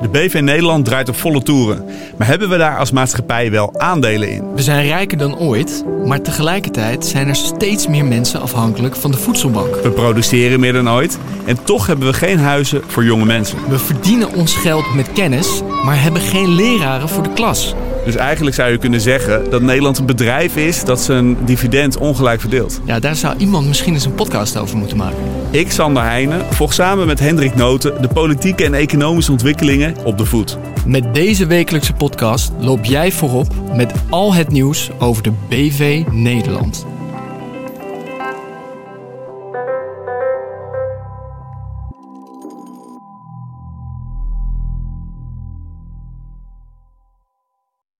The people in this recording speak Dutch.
De BV Nederland draait op volle toeren. Maar hebben we daar als maatschappij wel aandelen in? We zijn rijker dan ooit, maar tegelijkertijd zijn er steeds meer mensen afhankelijk van de voedselbank. We produceren meer dan ooit en toch hebben we geen huizen voor jonge mensen. We verdienen ons geld met kennis, maar hebben geen leraren voor de klas. Dus eigenlijk zou je kunnen zeggen dat Nederland een bedrijf is dat zijn dividend ongelijk verdeelt. Ja, daar zou iemand misschien eens een podcast over moeten maken. Ik, Sander Heijnen, volg samen met Hendrik Noten de politieke en economische ontwikkelingen op de voet. Met deze wekelijkse podcast loop jij voorop met al het nieuws over de BV Nederland.